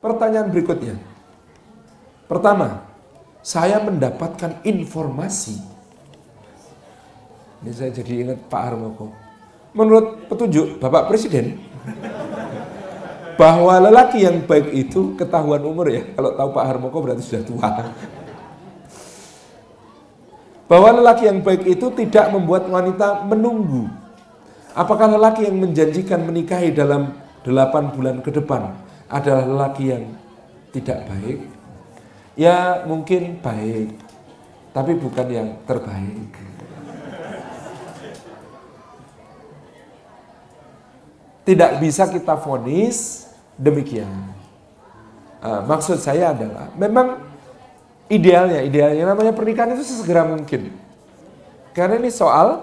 Pertanyaan berikutnya. Pertama, saya mendapatkan informasi. Ini saya jadi ingat Pak Harmoko. Menurut petunjuk Bapak Presiden, bahwa lelaki yang baik itu ketahuan umur ya. Kalau tahu Pak Harmoko berarti sudah tua. Bahwa lelaki yang baik itu tidak membuat wanita menunggu. Apakah lelaki yang menjanjikan menikahi dalam 8 bulan ke depan adalah lelaki yang tidak baik, ya mungkin baik, tapi bukan yang terbaik. Tidak bisa kita vonis demikian. Uh, maksud saya adalah memang idealnya, idealnya namanya pernikahan itu sesegera mungkin. Karena ini soal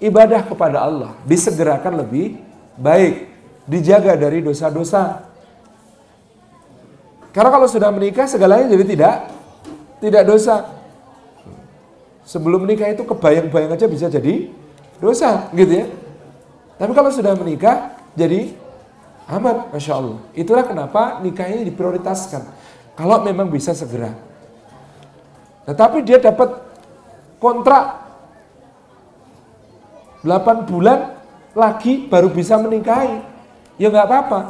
ibadah kepada Allah, disegerakan lebih baik, dijaga dari dosa-dosa. Karena kalau sudah menikah segalanya jadi tidak tidak dosa. Sebelum menikah itu kebayang-bayang aja bisa jadi dosa, gitu ya. Tapi kalau sudah menikah jadi aman, masya Allah. Itulah kenapa nikah ini diprioritaskan. Kalau memang bisa segera. Tetapi dia dapat kontrak 8 bulan lagi baru bisa menikahi. Ya nggak apa-apa.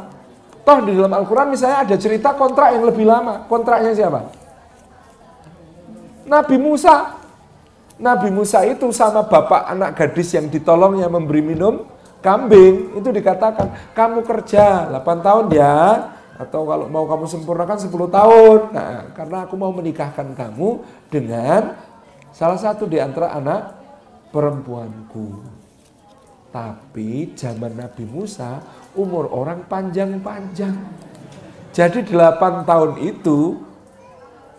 Toh di dalam Al-Quran misalnya ada cerita kontrak yang lebih lama. Kontraknya siapa? Nabi Musa. Nabi Musa itu sama bapak anak gadis yang ditolongnya memberi minum kambing. Itu dikatakan, kamu kerja 8 tahun ya. Atau kalau mau kamu sempurnakan 10 tahun. Nah, karena aku mau menikahkan kamu dengan salah satu di antara anak perempuanku. Tapi zaman Nabi Musa umur orang panjang-panjang. Jadi 8 tahun itu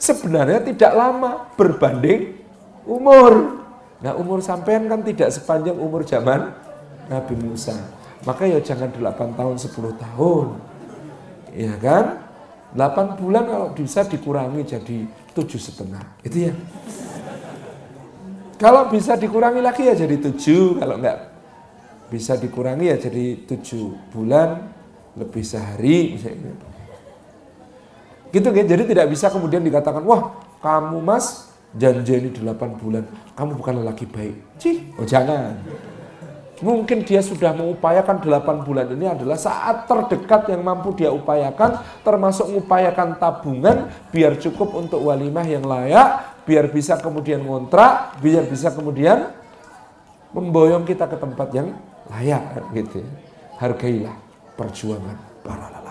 sebenarnya tidak lama berbanding umur. Nah umur sampean kan tidak sepanjang umur zaman Nabi Musa. Maka ya jangan 8 tahun 10 tahun. Ya kan? 8 bulan kalau bisa dikurangi jadi tujuh setengah. Itu ya. Kalau bisa dikurangi lagi ya jadi tujuh. Kalau enggak bisa dikurangi ya jadi tujuh bulan lebih sehari misalnya. Gitu kan, jadi tidak bisa kemudian dikatakan, wah kamu mas janji ini delapan bulan, kamu bukan lelaki baik. Cih, oh jangan. Mungkin dia sudah mengupayakan delapan bulan ini adalah saat terdekat yang mampu dia upayakan, termasuk mengupayakan tabungan biar cukup untuk walimah yang layak, biar bisa kemudian ngontrak, biar bisa kemudian memboyong kita ke tempat yang layak gitu ya. Hargailah perjuangan para.